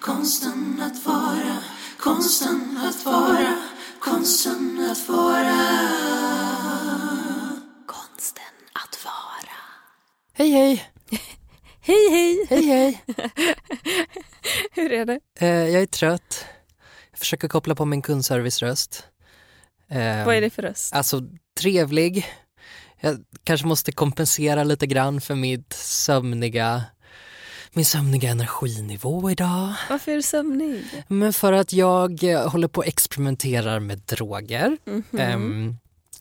konsten att vara, konsten att vara, konsten att vara. Konsten att vara. Hej hej! Hej hej! Hej hej! Hur är det? Eh, jag är trött. Jag försöker koppla på min kundserviceröst. Eh, Vad är det för röst? Alltså trevlig. Jag kanske måste kompensera lite grann för mitt sömniga, min sömniga energinivå idag. Varför är du sömnig? Men för att jag eh, håller på och experimenterar med droger. Mhm. Ehm,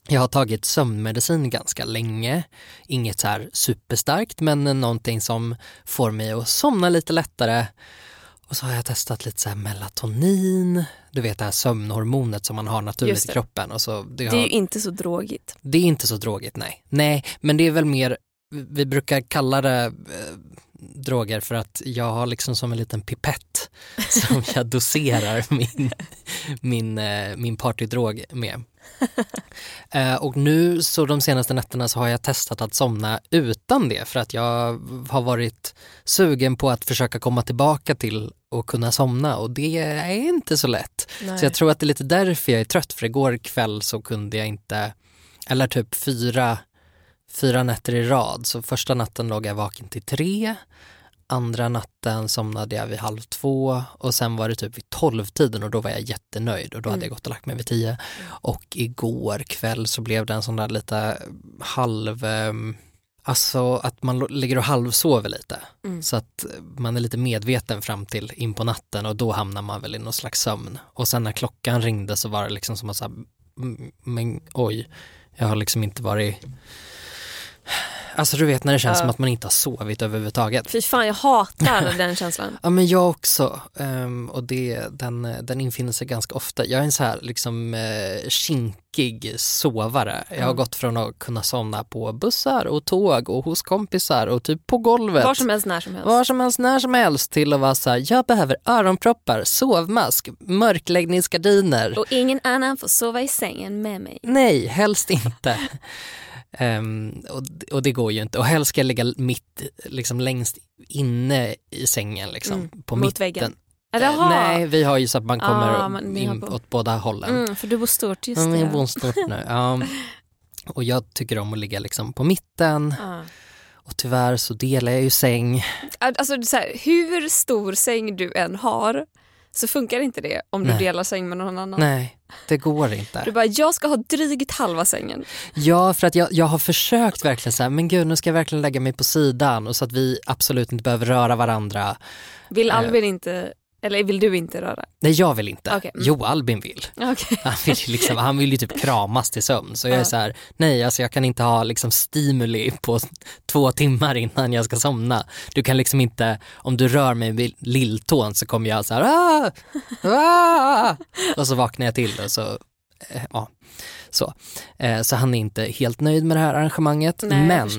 jag har tagit sömnmedicin ganska länge. Inget så här superstarkt men någonting som får mig att somna lite lättare. Och så har jag testat lite så här melatonin, du vet det här sömnhormonet som man har naturligt i det. kroppen. Och så, det, Det har, är ju inte så drogigt. det är inte så drogigt, nej. Nej, men det är väl mer, vi brukar kalla det eh, droger för att jag har liksom som en liten pipett som jag doserar min, min, eh, min partydrog med. Eh, och nu så de senaste nätterna så har jag testat att somna utan det för att jag har varit sugen på att försöka komma tillbaka till att kunna somna och det är inte så lätt. Så jag tror att det är lite därför jag är trött för igår kväll så kunde jag inte, eller typ fyra, fyra nätter i rad. Så första natten låg jag vaken till tre, andra natten somnade jag vid halv två och sen var det typ vid tolvtiden och då var jag jättenöjd och då hade jag gått och lagt mig vid tio. Och igår kväll så blev det en sån där lite halv, ehm, alltså att man ligger och halvsover lite. Så att man är lite medveten fram till in på natten och då hamnar man väl i någon slags sömn. Och sen när klockan ringde så var det liksom som att säga, men oj, jag har liksom inte varit Alltså du vet när det känns Ja. som att man inte har sovit överhuvudtaget. Fy fan jag hatar den känslan. Ja men jag också. Ehm, och det, den, den infinner sig ganska ofta. Jag är en så här liksom eh, kinkig sovare. Jag har gått från att kunna somna på bussar och tåg och hos kompisar och typ på golvet. Var som helst, när som helst. Var som helst, när som helst till att vara så här, jag behöver öronproppar, sovmask, mörkläggningsgardiner. Och ingen annan får sova i sängen med mig. Nej, helst inte. Ehm, och, och det går ju inte. Och helst ska jag ligga mitt, liksom längst inne i sängen liksom. Mm, på mot mitten. väggen. Jaha. Nej, vi har ju så att man kommer Ah, har in bo- åt båda hållen. Mm, för du bor stort, just Ja, men jag det. bor stort nu. Ja. Och jag tycker om att ligga liksom på mitten Ja. och tyvärr så delar jag ju säng. Alltså det så här, hur stor säng du än har så funkar inte det om du Nej. delar säng med någon annan. Nej, det går Du inte. bara, jag ska ha drygt halva sängen. Ja, för att jag, jag har försökt verkligen så här, men gud nu ska jag verkligen lägga mig på sidan och så att vi absolut inte behöver röra varandra. Vill Eh. Albin inte, eller vill du inte röra? Nej, jag vill inte. Okej, mm. Jo, Albin vill. Okej. Han vill, liksom, han vill ju typ kramas till sömn. Så jag är så här, nej alltså jag kan inte ha liksom stimuli på två timmar innan jag ska somna. Du kan liksom inte, om du rör mig vid lilltån så kommer jag så här, ah, ah, och så vaknar jag till och så, ja. Så. Eh, så han är inte helt nöjd med det här arrangemanget. Nej, men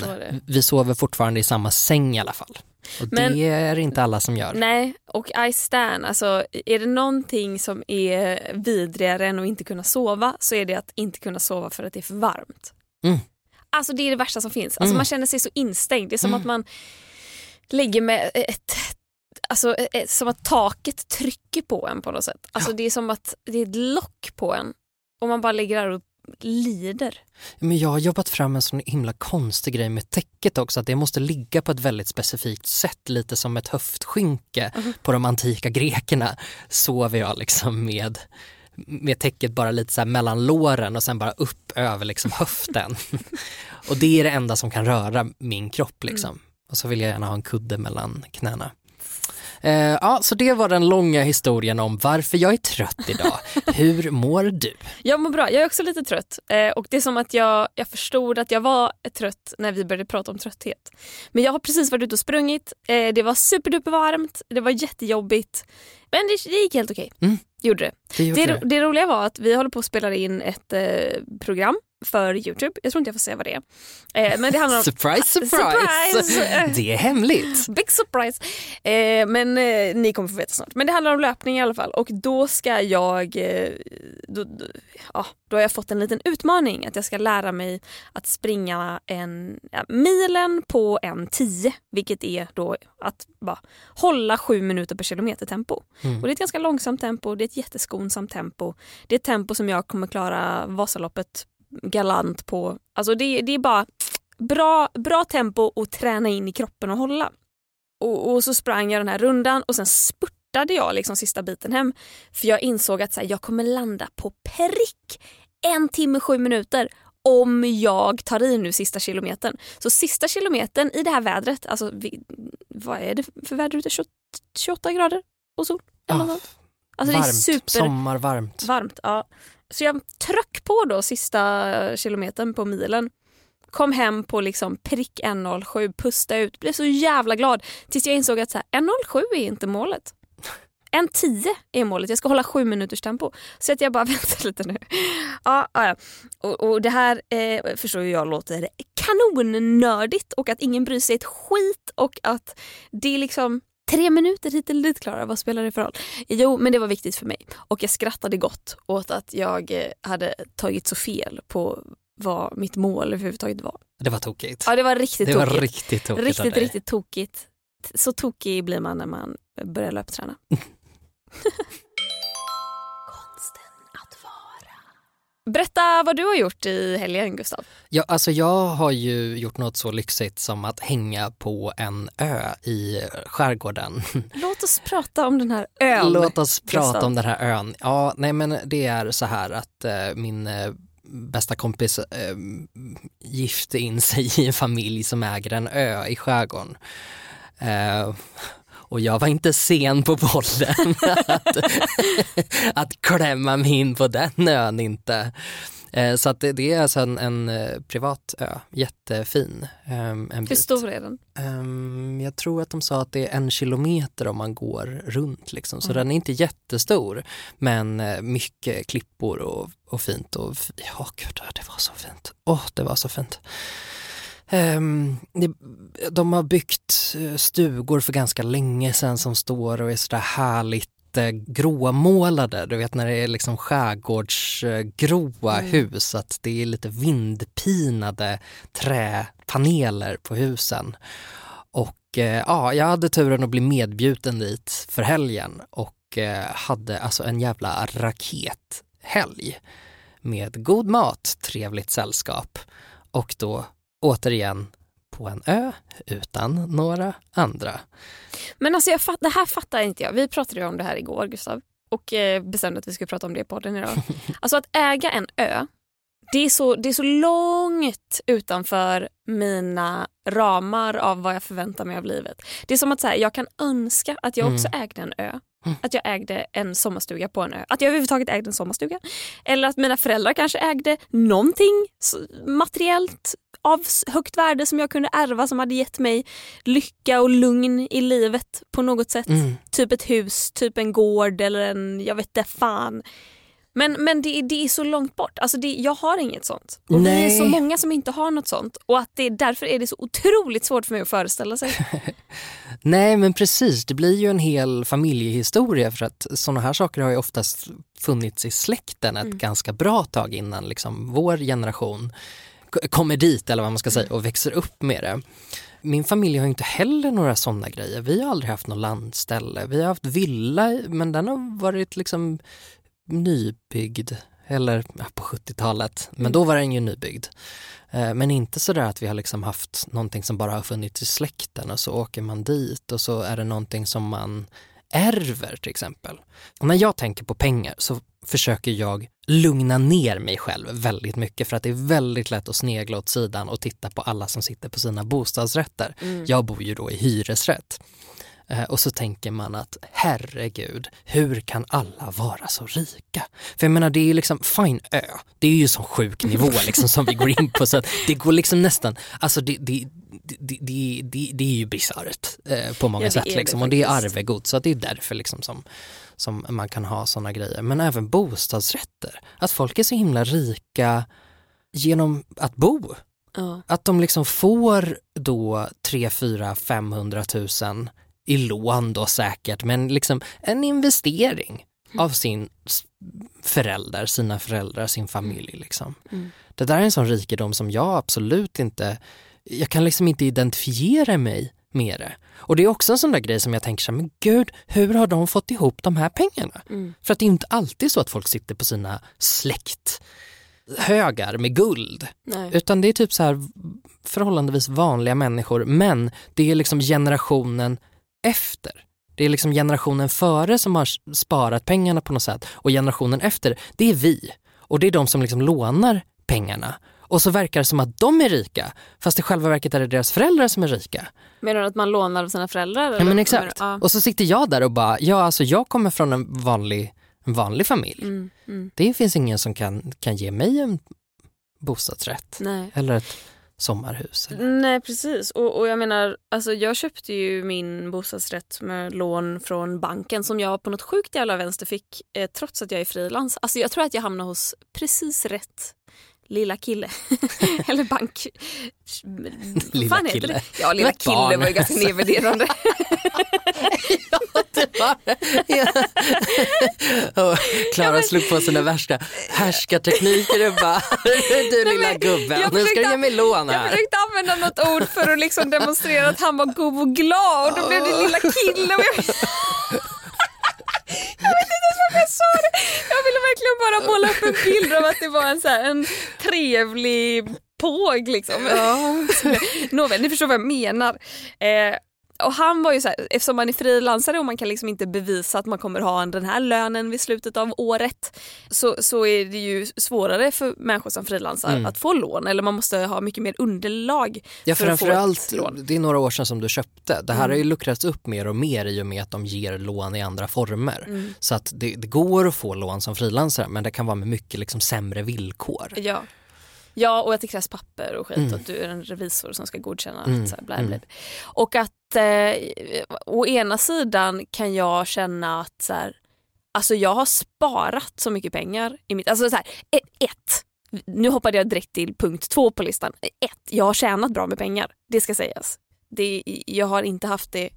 vi sover fortfarande i samma säng i alla fall. Och Men- det är inte alla som gör. Nej, och I stand. Alltså, är det någonting som är vidrigare än att inte kunna sova så är det att inte kunna sova för att det är för varmt. Mm. Alltså det är det värsta som finns. Alltså, Mm. Man känner sig så instängd. Det är som Mm. att man ligger med ett Alltså eh, som att taket trycker på en på något sätt. Alltså det är som att det är ett lock på en och man bara ligger där och lider. Men jag har jobbat fram en sån himla konstig grej med täcket också, att det måste ligga på ett väldigt specifikt sätt, lite som ett höftskynke på de antika grekerna. Sover jag liksom med, med täcket bara lite så mellan låren och sen bara upp över liksom höften. och det är det enda som kan röra min kropp liksom. Och så vill jag gärna ha en kudde mellan knäna. Eh, ja, så det var den långa historien om varför jag är trött idag. Hur mår du? Jag mår bra, jag är också lite trött. Eh, och det är som att jag, jag förstod att jag var trött när vi började prata om trötthet. Men jag har precis varit ute och sprungit, eh, det var superduper varmt, det var jättejobbigt. Men det, det gick helt okej. Mm. Gjorde det. Det Det, det. det roliga var att vi håller på att spela in ett eh, program för Youtube. Jag tror inte jag får säga vad det är. Eh, men det handlar om... Surprise, surprise! Surprise! Det är hemligt. Big surprise! Eh, men eh, ni kommer få veta snart. Men det handlar om löpning i alla fall och då ska jag, eh, då, då, ja, då har jag fått en liten utmaning att jag ska lära mig att springa en ja, milen på en 10 vilket är då att bara hålla sju minuter per kilometer tempo. Mm. Och det är ett ganska långsamt tempo, det är ett jätteskonsamt tempo. Det är ett tempo som jag kommer klara Vasaloppet galant på. Alltså det, det är bara bra, bra tempo att träna in i kroppen och hålla. Och, och så sprang jag den här rundan och sen spurtade jag liksom sista biten hem. För jag insåg att så här, jag kommer landa på prick en timme sju minuter om jag tar i nu sista kilometern. Så sista kilometern i det här vädret, alltså vi, vad är det för väder ute? 28, 28 grader och sol? Eller Ah, något Alltså det är varmt, super sommarvarmt. varmt. Ja. Så jag tryck på då sista kilometern på milen. Kom hem på liksom prick 1.07, pusta ut, blev så jävla glad tills jag insåg att så här, 1.07 är inte målet. 1.10 är målet, jag ska hålla sju minuters tempo. Så att jag bara, vänta lite nu. Ja, ja. Och, och det här eh, förstår jag låter kanonnördigt och att ingen bryr sig ett skit och att det är liksom tre minuter hit eller dit Klara, vad spelar det för roll? Jo, men det var viktigt för mig och jag skrattade gott åt att jag eh, hade tagit så fel på vad mitt mål överhuvudtaget var. Det var tokigt. Ja, det var riktigt det var tokigt. riktigt tokigt riktigt, riktigt tokigt. Så tokig blir man när man börjar löpträna. Berätta vad du har gjort i helgen, Gustav. Ja, alltså jag har ju gjort något så lyxigt som att hänga på en ö i skärgården. Låt oss prata om den här ön. Låt oss prata Gustav. om den här ön. Ja, nej men det är så här att eh, min eh, bästa kompis eh, gifte in sig i en familj som äger en ö i skärgården. Och jag var inte sen på bollen att, att klämma mig in på den ön inte. Eh, så att det, det är alltså en, en eh, privat ö, jättefin. eh, En Hur stor är den? Ehm, jag tror att de sa att det är en kilometer om man går runt liksom. så Mm. den är inte jättestor men eh, mycket klippor och, och fint och ja gud det var så fint. Åh det var så fint. Ehm, de har byggt eh, stugor för ganska länge sedan som står och är sådär härligt eh, gråmålade, du vet när det är liksom skärgårdsgråa Mm. hus, att det är lite vindpinade träpaneler på husen. Och eh, ja, jag hade turen att bli medbjuden dit för helgen och hade alltså en jävla rakethelg med god mat, trevligt sällskap och då återigen på en ö utan några andra. Men alltså jag fatt, det här fattar inte jag. Vi pratade ju om det här igår, Gustav. Och eh, bestämde att vi skulle prata om det i podden idag. Alltså att äga en ö, det är, så, det är så långt utanför mina ramar av vad jag förväntar mig av livet. Det är som att så här, jag kan önska att jag också ägde en ö. Mm. Att jag ägde en sommarstuga på en ö. Att jag överhuvudtaget ägde en sommarstuga. Eller att mina föräldrar kanske ägde någonting materiellt av högt värde som jag kunde ärva som hade gett mig lycka och lugn i livet på något sätt. Mm. Typ ett hus, typ en gård eller en, jag vet inte fan. Men, men det, det är så långt bort. Alltså det, jag har inget sånt. Och vi är Nej. så många som inte har något sånt. Och att det, därför är det så otroligt svårt för mig att föreställa sig. Nej men precis, det blir ju en hel familjehistoria för att sådana här saker har ju oftast funnits i släkten ett ganska bra tag innan liksom vår generation kommer dit eller vad man ska säga och växer upp med det. Min familj har inte heller några sådana grejer. Vi har aldrig haft något landställe. Vi har haft villa men den har varit liksom nybyggd eller på 70-talet, men då var den ju nybyggd. Eh, Men inte sådär att vi har liksom haft någonting som bara har funnits i släkten och så åker man dit och så är det någonting som man ärver till exempel. Och när jag tänker på pengar så försöker jag lugna ner mig själv väldigt mycket för att det är väldigt lätt att snegla åt sidan och titta på alla som sitter på sina bostadsrätter. Jag bor ju då i hyresrätt. Eh, och så tänker man att herregud, hur kan alla vara så rika? För jag menar det är liksom, fine ö, det är ju så sjuk nivå liksom som vi går in på så att det går liksom nästan, alltså det, det, det, det, det, är ju bisarrt eh, på många Ja, sätt liksom och det är arvegods så att det är därför liksom som, som man kan ha sådana grejer. Men även bostadsrätter, att folk är så himla rika genom att bo. Att de liksom får då 3, 4, 500 000 i lån då säkert, men liksom en investering av sin förälder, sina föräldrar, sin familj. Liksom. Mm. Det där är en sån rikedom som jag absolut inte, jag kan liksom inte identifiera mig med det. Och det är också en sån där grej som jag tänker så här, men gud, hur har de fått ihop de här pengarna? Mm. För att det är inte alltid så att folk sitter på sina släkthögar med guld. Nej. Utan det är typ så här förhållandevis vanliga människor men det är liksom generationen efter. Det är liksom generationen före som har sparat pengarna på något sätt och generationen efter, det är vi. Och det är de som liksom lånar pengarna. Och så verkar det som att de är rika fast i själva verket är det deras föräldrar som är rika. Menar du att man lånar av sina föräldrar? Ja men exakt. Ja. Och så sitter jag där och bara, ja alltså jag kommer från en vanlig, en vanlig familj. Mm, mm. Det finns ingen som kan, kan ge mig en bostadsrätt Nej. eller ett sommarhus. Eller. Nej precis och, och jag menar alltså jag köpte ju min bostadsrätt med lån från banken som jag på något sjukt jävla vänster fick eh, trots att jag är frilans. Alltså jag tror att jag hamnade hos precis rätt lilla kille. Eller bank... Lilla fan kille. det? Ja lilla kille barn. var ju ganska nedvärderande. Och Klara slog på sina värsta härskartekniker och bara, du lilla men gubben, jag nu ska du ge mig lån Jag här. försökte använda något ord för att liksom demonstrera att han var god och glad och då blev det lilla kille. Jag... vet inte ens varför jag sa det. Jag ville verkligen bara måla upp en bild av att det var en, så här, en trevlig påg liksom. Nåväl, ni förstår vad jag menar. Eh, och han var ju så här, eftersom man är frilansare och man kan liksom inte bevisa att man kommer ha den här lönen vid slutet av året så, så är det ju svårare för människor som frilansar Mm. att få lån eller man måste ha mycket mer underlag Ja för framförallt. Mm. det är några år sedan som du köpte. Det här har ju luckrats upp mer och mer i och med att de ger lån i andra former. Mm. Så att det, det går att få lån som frilansare men det kan vara med mycket liksom sämre villkor. Ja. Ja, och att det krävs papper och skit Mm. och att du är en revisor som ska godkänna Mm, så här, bla, mm. bla. Och att eh, å ena sidan kan jag känna att så här, alltså jag har sparat så mycket pengar i mitt, alltså så här, ett, ett nu hoppade jag direkt till punkt två på listan. Ett, jag har tjänat bra med pengar, det ska sägas. Det, jag har inte haft det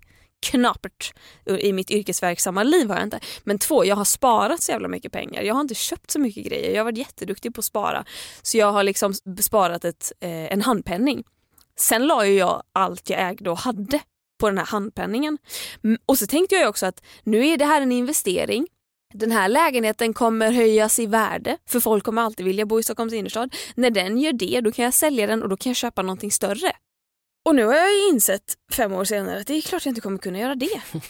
knapert i mitt yrkesverksamma liv har jag inte. Men två, jag har sparat så jävla mycket pengar. Jag har inte köpt så mycket grejer. Jag har varit jätteduktig på att spara. Så jag har liksom sparat ett, eh, en handpenning. Sen la ju jag allt jag ägde och hade på den här handpenningen. Och så tänkte jag också att nu är det här en investering. Den här lägenheten kommer höjas i värde för folk kommer alltid vilja bo i Stockholms innerstad. När den gör det då kan jag sälja den och då kan jag köpa någonting större. Och nu har jag ju insett fem år senare att det är klart jag inte kommer kunna göra det.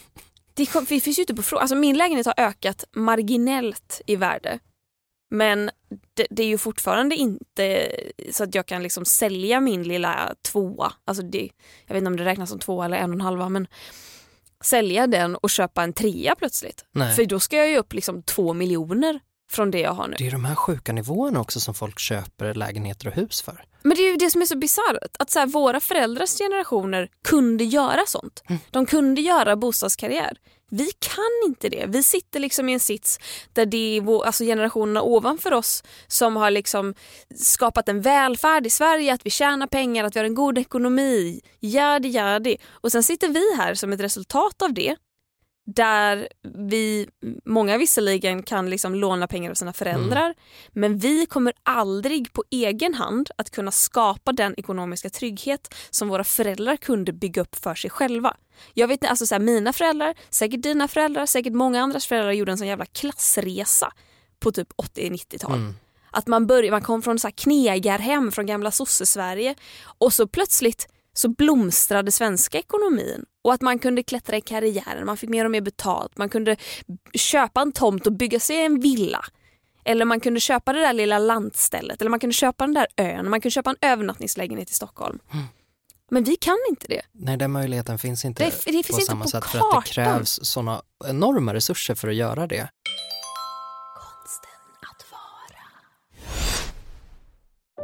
Det, kom, det finns ju inte på fråga. Alltså min lägenhet har ökat marginellt i värde. Men det, det är ju fortfarande inte så att jag kan liksom sälja min lilla tvåa. Alltså det, jag vet inte om det räknas som tvåa eller en och en halva men sälja den och köpa en trea plötsligt. Nej. För då ska jag ju upp liksom två miljoner från det jag har nu. Det är de här sjuka nivåerna också som folk köper lägenheter och hus för. Men det är ju det som är så bisarrt. Att så här, våra föräldrars generationer kunde göra sånt. De kunde göra bostadskarriär. Vi kan inte det. Vi sitter liksom i en sits där det är vår, alltså generationerna ovanför oss som har liksom skapat en välfärd i Sverige, att vi tjänar pengar, att vi har en god ekonomi. Jadi, jadi. Och sen sitter vi här som ett resultat av det där vi, många visserligen kan liksom låna pengar av sina föräldrar men vi kommer aldrig på egen hand att kunna skapa den ekonomiska trygghet som våra föräldrar kunde bygga upp för sig själva. Jag vet inte, alltså så här, mina föräldrar, säkert dina föräldrar, säkert många andras föräldrar gjorde en sån jävla klassresa på typ 80-90-tal. Mm. Att man, började, man kom från så här knegarhem från gamla sosse-Sverige och så plötsligt så blomstrade svenska ekonomin och att man kunde klättra i karriären, man fick mer och mer betalt, man kunde köpa en tomt och bygga sig en villa. Eller man kunde köpa det där lilla lantstället eller man kunde köpa den där ön, man kunde köpa en övernattningslägenhet i Stockholm. Men vi kan inte det. Nej, den möjligheten finns inte Det- det finns på inte samma på sätt för att det kartan. krävs sådana enorma resurser för att göra det.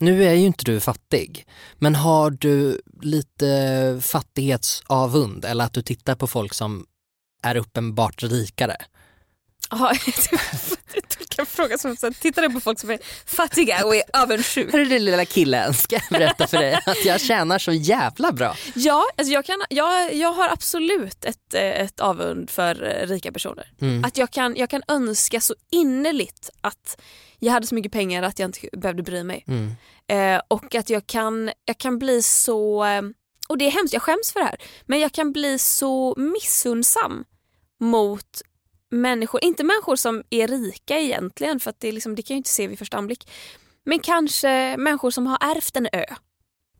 Nu är ju inte du fattig, men har du lite fattighetsavund eller att du tittar på folk som är uppenbart rikare? Ja, jag kan fråga som så här, tittar du på folk som är fattiga och är avundsjuka? Hörru du lilla killen, ska jag berätta för dig att jag tjänar så jävla bra. Ja, alltså jag, kan, jag, jag har absolut ett, eh, ett avund för eh, rika personer. Mm. Att jag kan, jag kan önska så innerligt att jag hade så mycket pengar att jag inte behövde bry mig. Mm. Eh, och att jag kan, jag kan bli så, och det är hemskt, jag skäms för det här, men jag kan bli så missundsam mot människor, inte människor som är rika egentligen för det, är liksom, det kan jag inte se vid första anblick. Men kanske människor som har ärvt en ö.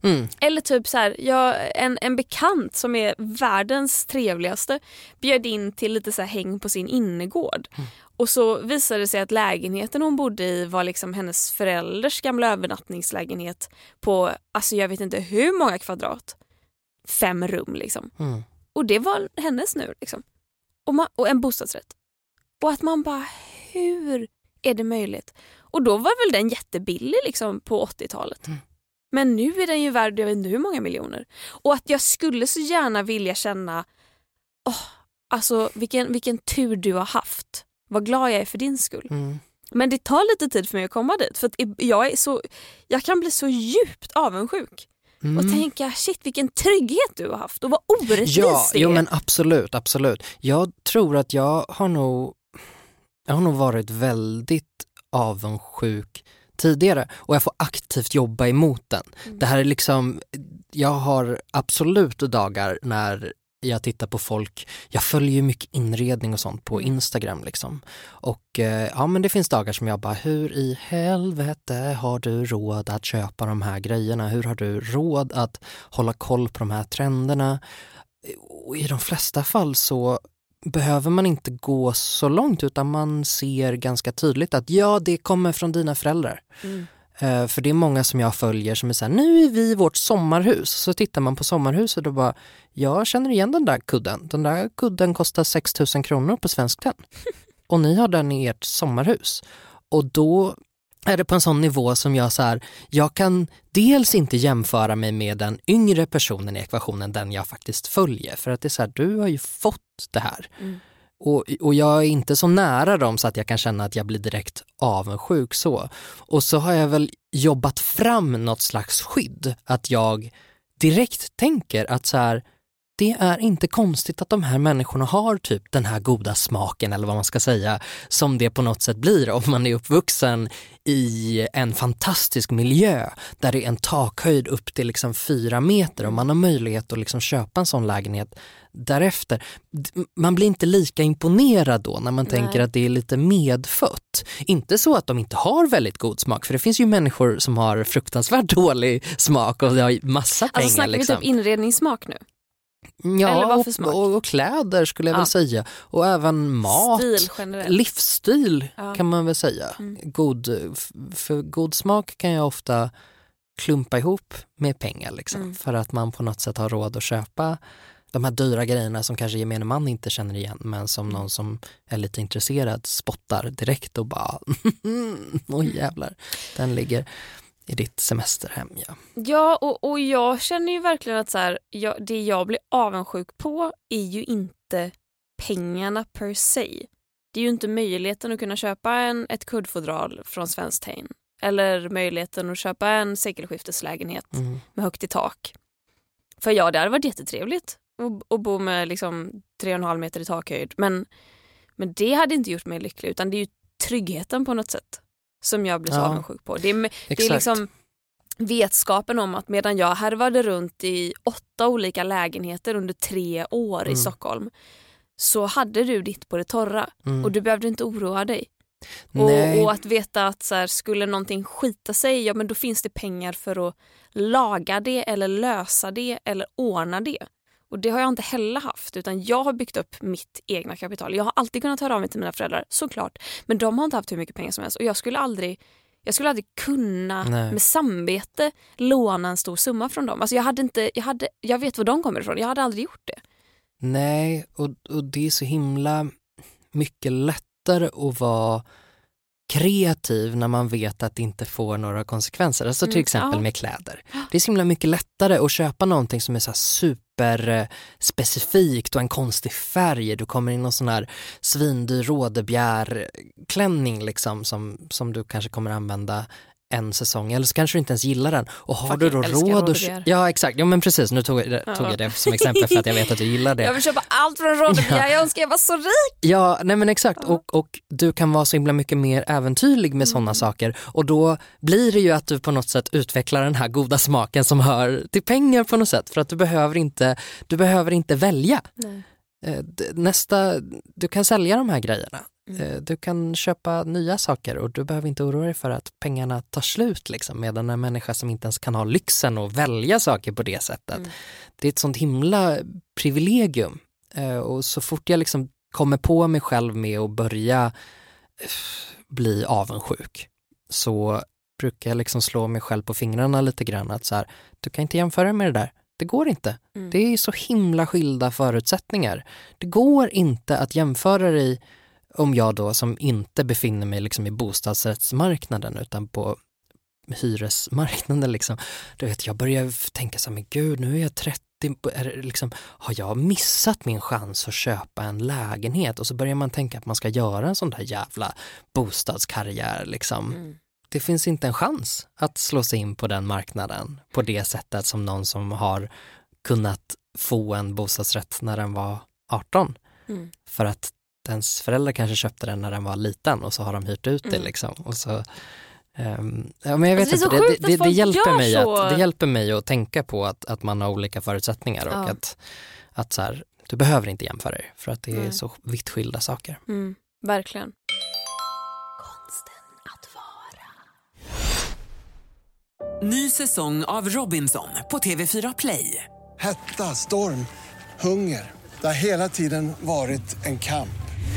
Mm. Eller typ så här, jag, en, en bekant som är världens trevligaste bjöd in till lite så häng på sin innergård. Och så visade det sig att lägenheten hon bodde i var liksom hennes förälders gamla övernattningslägenhet på, alltså jag vet inte hur många kvadrat. Fem rum liksom. Mm. Och det var hennes nu liksom. Och, man, och en bostadsrätt. Och att man bara, hur är det möjligt? Och då var väl den jättebillig liksom på 80-talet. Men nu är den ju värd jag vet inte hur många miljoner. Och att jag skulle så gärna vilja känna, åh, alltså vilken, vilken tur du har haft. Vad glad jag är för din skull. Mm. Men det tar lite tid för mig att komma dit. För att jag, är så, jag kan bli så djupt avundsjuk. Mm. Och tänka, shit vilken trygghet du har haft och vad orättvist Ja, det är. jo men absolut, absolut. Jag tror att jag har nog, jag har nog varit väldigt avundsjuk tidigare och jag får aktivt jobba emot den. Mm. Det här är liksom, jag har absolut dagar när jag tittar på folk, jag följer ju mycket inredning och sånt på Mm. Instagram liksom. Och eh, ja men det finns dagar som jag bara, hur i helvete har du råd att köpa de här grejerna? Hur har du råd att hålla koll på de här trenderna? Och i de flesta fall så behöver man inte gå så långt utan man ser ganska tydligt att ja, det kommer från dina föräldrar. Mm. Eh, för det är många som jag följer som är såhär, nu är vi i vårt sommarhus. Så tittar man på sommarhuset och bara, jag känner igen den där kudden. Den där kudden kostar 6 000 kronor på Svenskt Tenn. och ni har den i ert sommarhus. Och då är det på en sån nivå som jag så här, jag kan dels inte jämföra mig med den yngre personen i ekvationen, den jag faktiskt följer. För att det är så här, du har ju fått det här. Mm. Och, och jag är inte så nära dem så att jag kan känna att jag blir direkt avundsjuk så. Och så har jag väl jobbat fram något slags skydd, att jag direkt tänker att så här, det är inte konstigt att de här människorna har typ den här goda smaken eller vad man ska säga som det på något sätt blir om man är uppvuxen i en fantastisk miljö där det är en takhöjd upp till liksom fyra meter och man har möjlighet att liksom köpa en sån lägenhet därefter. Man blir inte lika imponerad då när man Nej. tänker att det är lite medfött. Inte så att de inte har väldigt god smak för det finns ju människor som har fruktansvärt dålig smak och har massa pengar. Alltså snackar vi liksom. typ inredningssmak nu? Ja, och, och, och kläder skulle jag Ja. väl säga. Och även mat. Livsstil Ja. kan man väl säga. Mm. God, för god smak kan jag ofta klumpa ihop med pengar liksom. Mm. För att man på något sätt har råd att köpa de här dyra grejerna som kanske gemene man inte känner igen men som någon som är lite intresserad spottar direkt och bara oj jävlar, den ligger i ditt semesterhem. Ja. Ja, och, och jag känner ju verkligen att så här, jag, det jag blir avundsjuk på är ju inte pengarna per se. Det är ju inte möjligheten att kunna köpa en, ett kuddfodral från Svenskt Tenn eller möjligheten att köpa en sekelskifteslägenhet Mm. med högt i tak. För ja, det hade varit jättetrevligt att, att bo med liksom 3,5 meter i takhöjd. Men, men det hade inte gjort mig lycklig utan det är ju tryggheten på något sätt som jag blir så Ja, avundsjuk på. Det är, det är liksom vetskapen om att medan jag härvade runt i åtta olika lägenheter under tre år i Mm. Stockholm så hade du ditt på det torra Mm. och du behövde inte oroa dig. Och, och att veta att så här, skulle någonting skita sig, ja men då finns det pengar för att laga det eller lösa det eller ordna det. Och det har jag inte heller haft utan jag har byggt upp mitt egna kapital. Jag har alltid kunnat höra av mig till mina föräldrar, såklart. Men de har inte haft hur mycket pengar som helst och jag skulle aldrig jag skulle aldrig kunna Nej. med samvete låna en stor summa från dem. Alltså jag, hade inte, jag, hade, jag vet var de kommer ifrån, jag hade aldrig gjort det. Nej, och, och det är så himla mycket lättare att vara kreativ när man vet att det inte får några konsekvenser. Alltså till Mm, exempel ja. med kläder. Det är så himla mycket lättare att köpa någonting som är så här super eh, specifikt och en konstig färg. Du kommer in någon sån här svindyr rådebjärklänning liksom som, som du kanske kommer använda en säsong eller så kanske du inte ens gillar den. Och har Fucking du då råd att... Ja exakt, ja men precis nu tog jag, tog jag det som exempel för att jag vet att du gillar det. Jag vill köpa allt från rådebjär, jag önskar jag var så rik. Ja, nej men exakt. Och, och du kan vara så himla mycket mer äventyrlig med sådana saker och då blir det ju att du på något sätt utvecklar den här goda smaken som hör till pengar på något sätt för att du behöver inte, du behöver inte välja. Nej. Eh, Nästa, du kan sälja de här grejerna. Eh, Du kan köpa nya saker och du behöver inte oroa dig för att pengarna tar slut liksom, medan en människa som inte ens kan ha lyxen att välja saker på det sättet. Mm. Det är ett sånt himla privilegium. Eh, Och så fort jag liksom kommer på mig själv med att börja eh, bli avundsjuk så brukar jag liksom slå mig själv på fingrarna lite grann att så här, du kan inte jämföra med det där. Det går inte. Mm. Det är så himla skilda förutsättningar. Det går inte att jämföra dig om jag då som inte befinner mig liksom i bostadsrättsmarknaden utan på hyresmarknaden liksom. Du vet, jag börjar tänka så här, men gud nu är jag 30, är liksom, har jag missat min chans att köpa en lägenhet? Och så börjar man tänka att man ska göra en sån där jävla bostadskarriär liksom. Mm. Det finns inte en chans att slå sig in på den marknaden på det sättet som någon som har kunnat få en bostadsrätt när den var 18. Mm. För att ens föräldrar kanske köpte den när den var liten och så har de hyrt ut det Mm. liksom. Och så, ehm, ja, men jag vet Alltså, det är inte, det, det, det, det, hjälper mig att, det hjälper mig att tänka på att, att man har olika förutsättningar och Ja. att, att så här, du behöver inte jämföra dig för att det är Nej. så vitt skilda saker. Mm. Verkligen. Konsten att vara. Ny säsong av Robinson på TV4 Play. Hetta, storm, hunger. Det har hela tiden varit en kamp.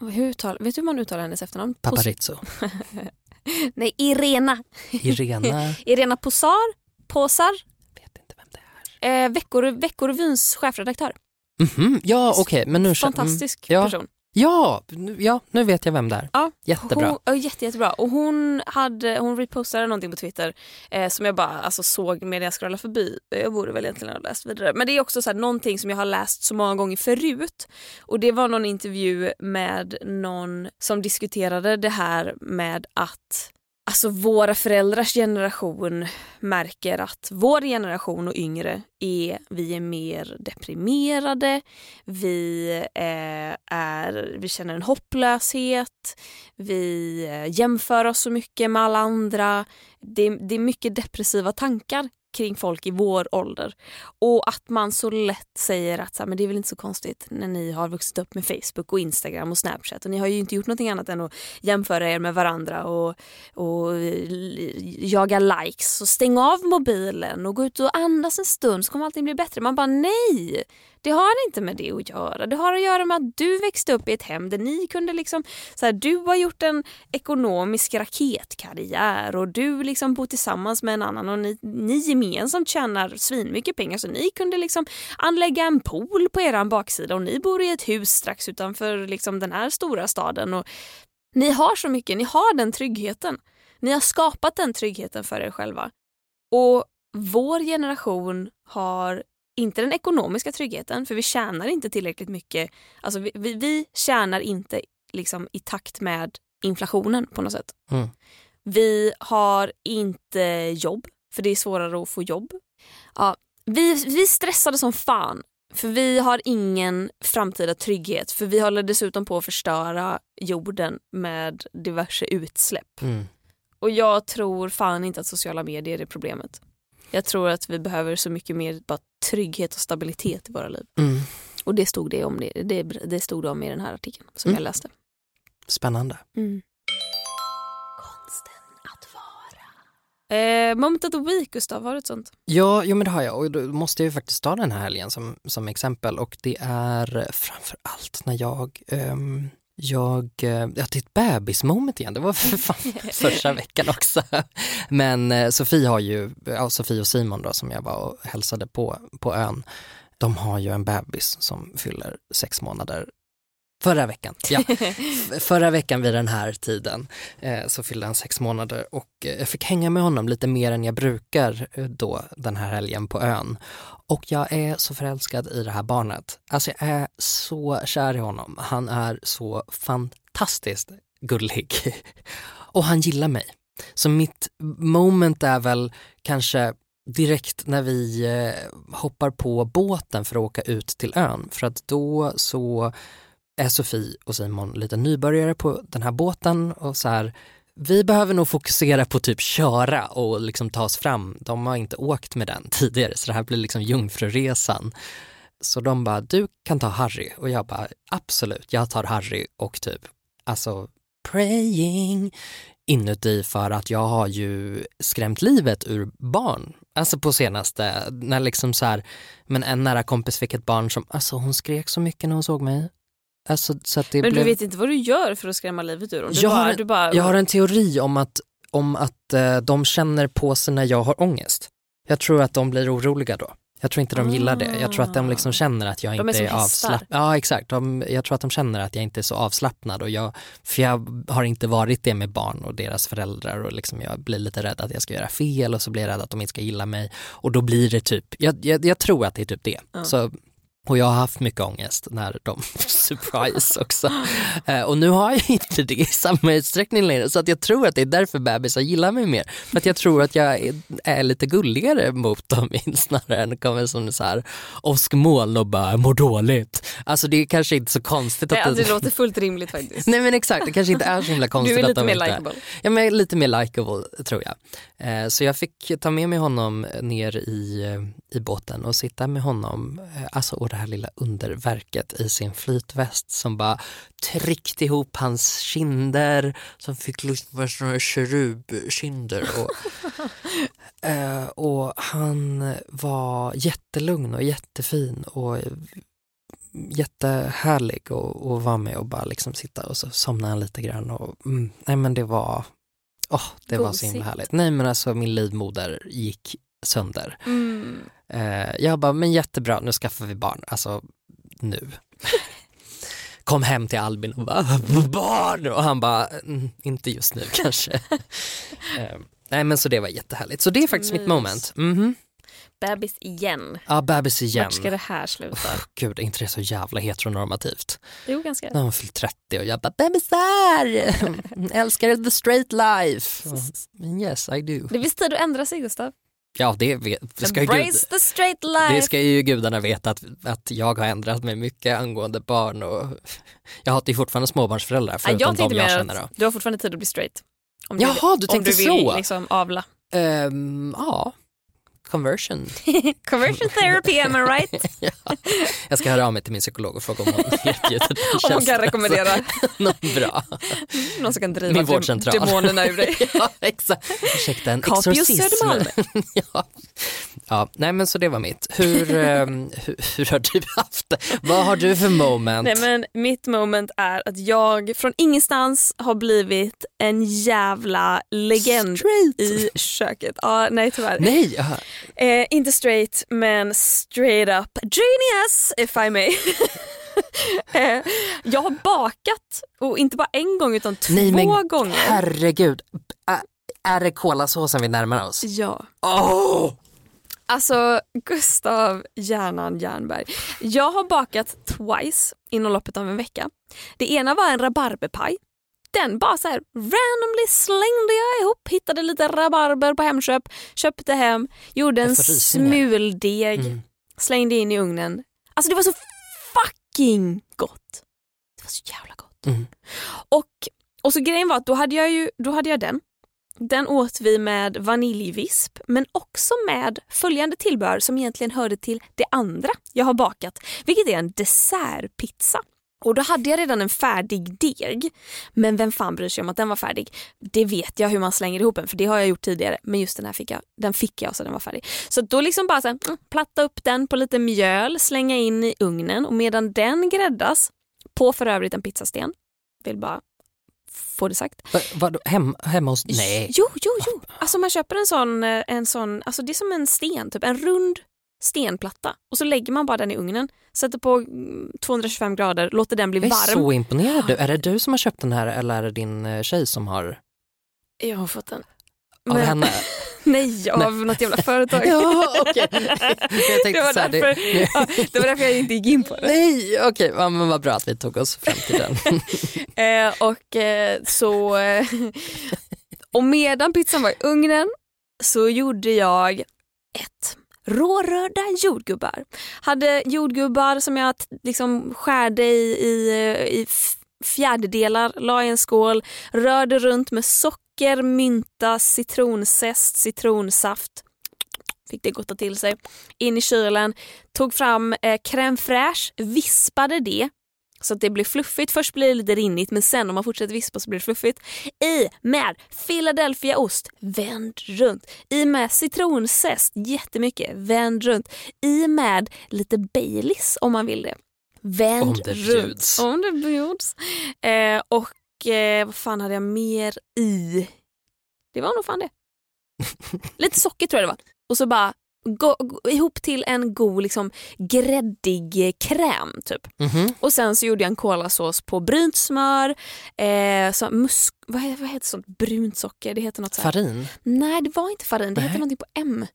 hur uttal, vet du hur man uttalar hennes efternamn? Paparizzo, Nej, Irena. Irena, Irena Posar, Posar, vet inte vem det är. eh, Veckor, Veckorevyns chefredaktör. Mhm, ja okej, men nu känner- Fantastisk mm, ja. person. Ja, nu- ja, nu vet jag vem det är. Ja, Jättebra. Hon, jätte, jättebra. Och hon, hade, hon repostade någonting på Twitter eh, som jag bara alltså, såg medan jag scrollade förbi. Jag borde väl egentligen ha läst vidare. Men det är också så här, någonting som jag har läst så många gånger förut. Och det var någon intervju med någon som diskuterade det här med att Alltså våra föräldrars generation märker att vår generation och yngre är, vi är mer deprimerade, vi, eh, är, vi känner en hopplöshet, vi eh, jämför oss så mycket med alla andra. Det, det är mycket depressiva tankar kring folk i vår ålder. Och att man så lätt säger att så här, men det är väl inte så konstigt när ni har vuxit upp med Facebook och Instagram och Snapchat och ni har ju inte gjort någonting annat än att jämföra er med varandra och, och eh, jaga likes. Så stäng av mobilen och gå ut och andas en stund så kommer allting bli bättre. Man bara nej! Det har inte med det att göra. Det har att göra med att du växte upp i ett hem där ni kunde liksom, så här, du har gjort en ekonomisk raketkarriär och du liksom bor tillsammans med en annan och ni, ni gemensamt tjänar svinmycket pengar så ni kunde liksom anlägga en pool på eran baksida och ni bor i ett hus strax utanför liksom den här stora staden. Och ni har så mycket, ni har den tryggheten. Ni har skapat den tryggheten för er själva. Och vår generation har inte den ekonomiska tryggheten, för vi tjänar inte tillräckligt mycket. Alltså vi, vi, vi tjänar inte liksom i takt med inflationen på något sätt. Mm. Vi har inte jobb, för det är svårare att få jobb. Ja, vi, vi stressade som fan, för vi har ingen framtida trygghet. För vi håller dessutom på att förstöra jorden med diverse utsläpp. Mm. Och jag tror fan inte att sociala medier är problemet. Jag tror att vi behöver så mycket mer bara trygghet och stabilitet i våra liv. Mm. Och det stod det om, det, det, det stod det om i den här artikeln som Mm. jag läste. Spännande. Konsten Eh, moment of the week, Gustav, har du ett sånt? Ja, jo, men det har jag och då måste jag ju faktiskt ta den här helgen som, som exempel och det är framför allt när jag ehm, jag, eh, ja det är ett bebismoment igen, det var för fan förra veckan också. Men eh, Sofie har ju, ja Sofie och Simon då som jag var och hälsade på på ön, de har ju en bebis som fyller sex månader Förra veckan, ja. Förra veckan vid den här tiden eh, så fyllde han sex månader och eh, jag fick hänga med honom lite mer än jag brukar eh, då den här helgen på ön. Och jag är så förälskad i det här barnet. Alltså jag är så kär i honom. Han är så fantastiskt gullig. Och han gillar mig. Så mitt moment är väl kanske direkt när vi eh, hoppar på båten för att åka ut till ön. För att då så är Sofie och Simon lite nybörjare på den här båten och så här vi behöver nog fokusera på typ köra och liksom ta oss fram. De har inte åkt med den tidigare så det här blir liksom jungfruresan. Så de bara, du kan ta Harry och jag bara, absolut, jag tar Harry och typ, alltså praying inuti för att jag har ju skrämt livet ur barn. Alltså på senaste, när liksom så här, men en nära kompis fick ett barn som, alltså hon skrek så mycket när hon såg mig. Alltså, så att det Men blev... du vet inte vad du gör för att skrämma livet ur dem? Du Jag bara, har en- du bara, Jag har en teori om att, om att eh, de känner på sig när jag har ångest. Jag tror att de blir oroliga då. Jag tror inte de gillar det. Jag tror att de liksom känner att jag De är inte är, hästar. avslappnad. Ja exakt, de, jag tror att de känner att jag inte är så avslappnad. Och jag, för jag har inte varit det med barn och deras föräldrar och liksom jag blir lite rädd att jag ska göra fel och så blir jag rädd att de inte ska gilla mig. Och då blir det typ, jag, jag, jag tror att det är typ det. Ja. Så, och jag har haft mycket ångest när de, surprise också. Eh, och nu har jag inte det i samma utsträckning längre så att jag tror att det är därför bebisar gillar mig mer. För att jag tror att jag är, är lite gulligare mot dem snarare än kommer som så här åskmoln och bara mår dåligt. Alltså det är kanske inte så konstigt Nej, att alltså, det låter fullt rimligt faktiskt. Nej men exakt, det kanske inte är så himla konstigt Du är att lite mer likeable. Ja men lite mer likeable tror jag. Eh, så jag fick ta med mig honom ner i, eh, i båten och sitta med honom, alltså och det här lilla underverket i sin flytväst som bara tryckte ihop hans kinder som fick liksom sådana kerubkinder. Och, eh, och han var jättelugn och jättefin och jättehärlig att att vara med och bara liksom sitta och så somnade han lite grann och mm, nej men det var, åh det var så himla Gosigt. härligt. Nej men alltså min livmoder gick sönder. Mm. Eh, jag bara, men jättebra, nu skaffar vi barn, alltså nu. Kom hem till Albin och bara, barn! Och han bara, mm, inte just nu kanske. eh, nej men så det var jättehärligt. Så det är faktiskt mitt Mys. moment. Mhm. Bebis igen. Ja, bebis igen. Vart ska det här sluta? Gud, är inte det så jävla heteronormativt? Jo, ganska. När hon fyllt 30 och jag bara bebisar, älskar the straight life. Yes I do. Det är visst tid att ändra sig Gustav. Ja det, vet, det, ska gud, det ska ju gudarna veta att, att jag har ändrat mig mycket angående barn och jag hatar ju fortfarande småbarnsföräldrar förutom jag de jag känner då. att du har fortfarande tid att bli straight. Om Jaha, vill, du tänkte om du vill så. liksom avla. Ehm, ja, conversion. Conversion therapy, am I right? ja. Jag ska höra av mig till min psykolog och fråga om hon erbjuder den Om hon kan rekommendera Något bra. någon som kan driva demonerna ur dig. ja, exakt. Ursäkta, en exorcism. Ja. ja, nej men så det var mitt. Hur, ehm, hur, hur har du haft det? Vad har du för moment? Nej men mitt moment är att jag från ingenstans har blivit en jävla legend Straight. i köket. Ja, nej tyvärr. Nej, ja. Eh, inte straight men straight up genius if I may. eh, jag har bakat och inte bara en gång utan två nej men gånger. herregud. Ä- Är det kolasåsen vi närmar oss? Ja. Åh! Alltså Gustav Hjärnan Jernberg. Jag har bakat twice inom loppet av en vecka. Det ena var en rabarberpaj. Den bara så här randomly slängde jag ihop, hittade lite rabarber på Hemköp, köpte hem, gjorde en smuldeg, Mm. slängde in i ugnen. Alltså det var så fucking gott. Det var så jävla gott. Mm. Och, och så grejen var att då hade jag ju då hade jag den. Den åt vi med vaniljvisp men också med följande tillbehör som egentligen hörde till det andra jag har bakat, vilket är en dessertpizza. Och då hade jag redan en färdig deg. Men vem fan bryr sig om att den var färdig? Det vet jag hur man slänger ihop den för det har jag gjort tidigare. Men just den här fick jag, den fick jag så den var färdig. Så då liksom bara så här, mm, platta upp den på lite mjöl, slänga in i ugnen och medan den gräddas på för övrigt en pizzasten. Vill bara få det sagt. Va, vadå, hem, hemma hos... Nej. Jo, jo, jo. Alltså man köper en sån, eh, en sån, alltså det är som en sten, typ en rund stenplatta och så lägger man bara den i ugnen, sätter på mm, 225 grader, låter den bli Jag är varm. så imponerad. Du. Är det du som har köpt den här eller är det din eh, tjej som har? Jag har fått den. Av Men- henne? Nej, av något jävla företag. Ja, tänkte det, var här, det- därför, ja, det var därför jag inte gick in på det. Nej, okej, ja, men vad bra att vi tog oss fram till den. Eh, och eh, så... Eh, och medan pizzan var i ugnen så gjorde jag ett rårörda jordgubbar. Hade jordgubbar som jag liksom skärde i, i, i fjärdedelar, la i en skål, rörde runt med socker, mynta, citronzest, citronsaft. Fick det gotta till sig. In i kylen, tog fram eh, crème fraîche, vispade det så att det blir fluffigt. Först blir det lite rinnigt men sen om man fortsätter vispa så blir det fluffigt. I med Philadelphiaost, vänd runt. I med citronzest, jättemycket, vänd runt. I med lite Baileys om man vill det. Vänd Om det runt. bjuds. Om det bjuds. Eh, och eh, vad fan hade jag mer i? Det var nog fan det. Lite socker tror jag det var. Och så bara gå, gå, ihop till en god liksom, gräddig kräm typ. Mhm. Och sen så gjorde jag en kolasås på brynt smör, eh, så musk, vad, heter, vad heter sånt brunt socker? Det heter något så här. Farin? Nej det var inte farin, det heter Nej. någonting på M.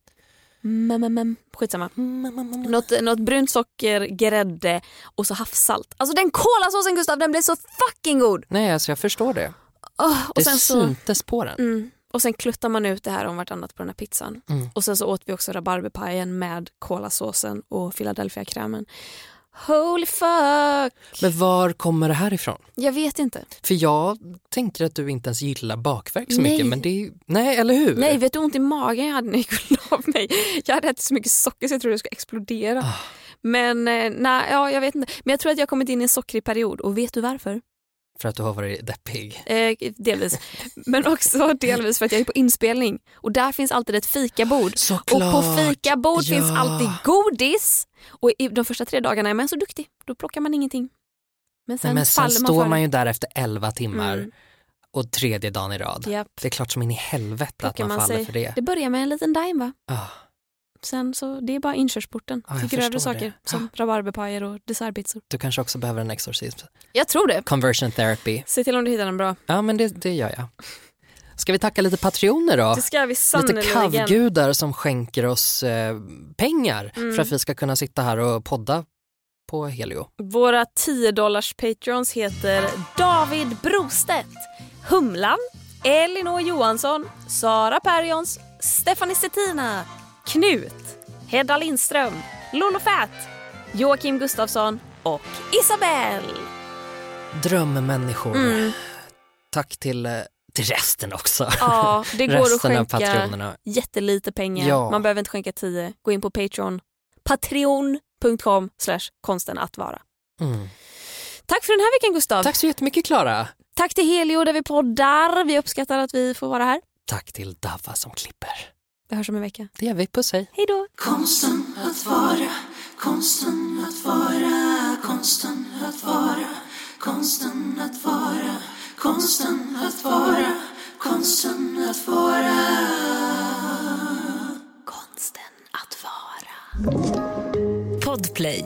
Mm, mm, mm. Skitsamma. Något, något brunt socker, grädde och så havssalt. Alltså den kolasåsen Gustav den blev så fucking god! Nej, alltså jag förstår det. Åh, och det sen så, syntes på den. mm, och sen kluttar man ut det här om vartannat på den här pizzan. Mm. Och sen så åt vi också rabarberpajen med kolasåsen och Philadelphia-krämen. Holy fuck! Men var kommer det här ifrån? Jag vet inte. För jag tänker att du inte ens gillar bakverk så Nej. mycket. Men det är, nej, eller hur? Nej, vet du ont i magen jag hade när jag gick la mig? Jag hade ätit så mycket socker så jag trodde jag skulle explodera. Ah. Men eh, nej, ja, jag vet inte. Men jag tror att jag har kommit in i en sockrig period och vet du varför? För att du har varit deppig. Eh, delvis. Men också delvis för att jag är på inspelning och där finns alltid ett fikabord. Såklart. Och på fikabord Ja. finns alltid godis. Och i de första tre dagarna är man så duktig, då plockar man ingenting. Men sen, Nej, men sen man står för man ju där efter 11 timmar Mm. och tredje dagen i rad. Japp. Det är klart som in i helvete att Plockar man, man faller sig. för det. Det börjar med en liten daim va? Ah. Sen så, det är bara inkörsporten Ja, till grövre saker det. som rabarberpajer och dessertpizzor. Du kanske också behöver en exorcism. Jag tror det. Conversion therapy. Se till om du hittar den bra. Ja men det, det gör jag. Ska vi tacka lite patrioner då? Det ska vi Lite kavgudar som skänker oss eh, pengar Mm. för att vi ska kunna sitta här och podda på Helio. Våra 10 dollars patrons heter David Brostedt, Humlan, Elinor Johansson, Sara Perjons, Stephanie Stettina, Knut, Hedda Lindström, Lolo Fat, Joakim Gustafsson och Isabelle. Drömmänniskor. Mm. Tack till eh, till resten också. Ja, det går att resten av skänka jättelite pengar. Ja. Man behöver inte skänka 10. Gå in på Patreon. Patreon.com slash konsten att vara. Mm. Tack för den här veckan Gustav. Tack så jättemycket Klara. Tack till Helio där vi poddar. Vi uppskattar att vi får vara här. Tack till Dava som klipper. Vi hörs om en vecka. Det gör vi. Puss hej. Hej då. Konsten att vara, konsten att vara, konsten att vara, konsten att vara, konsten att vara, konsten att vara. Konsten att vara. Podplay.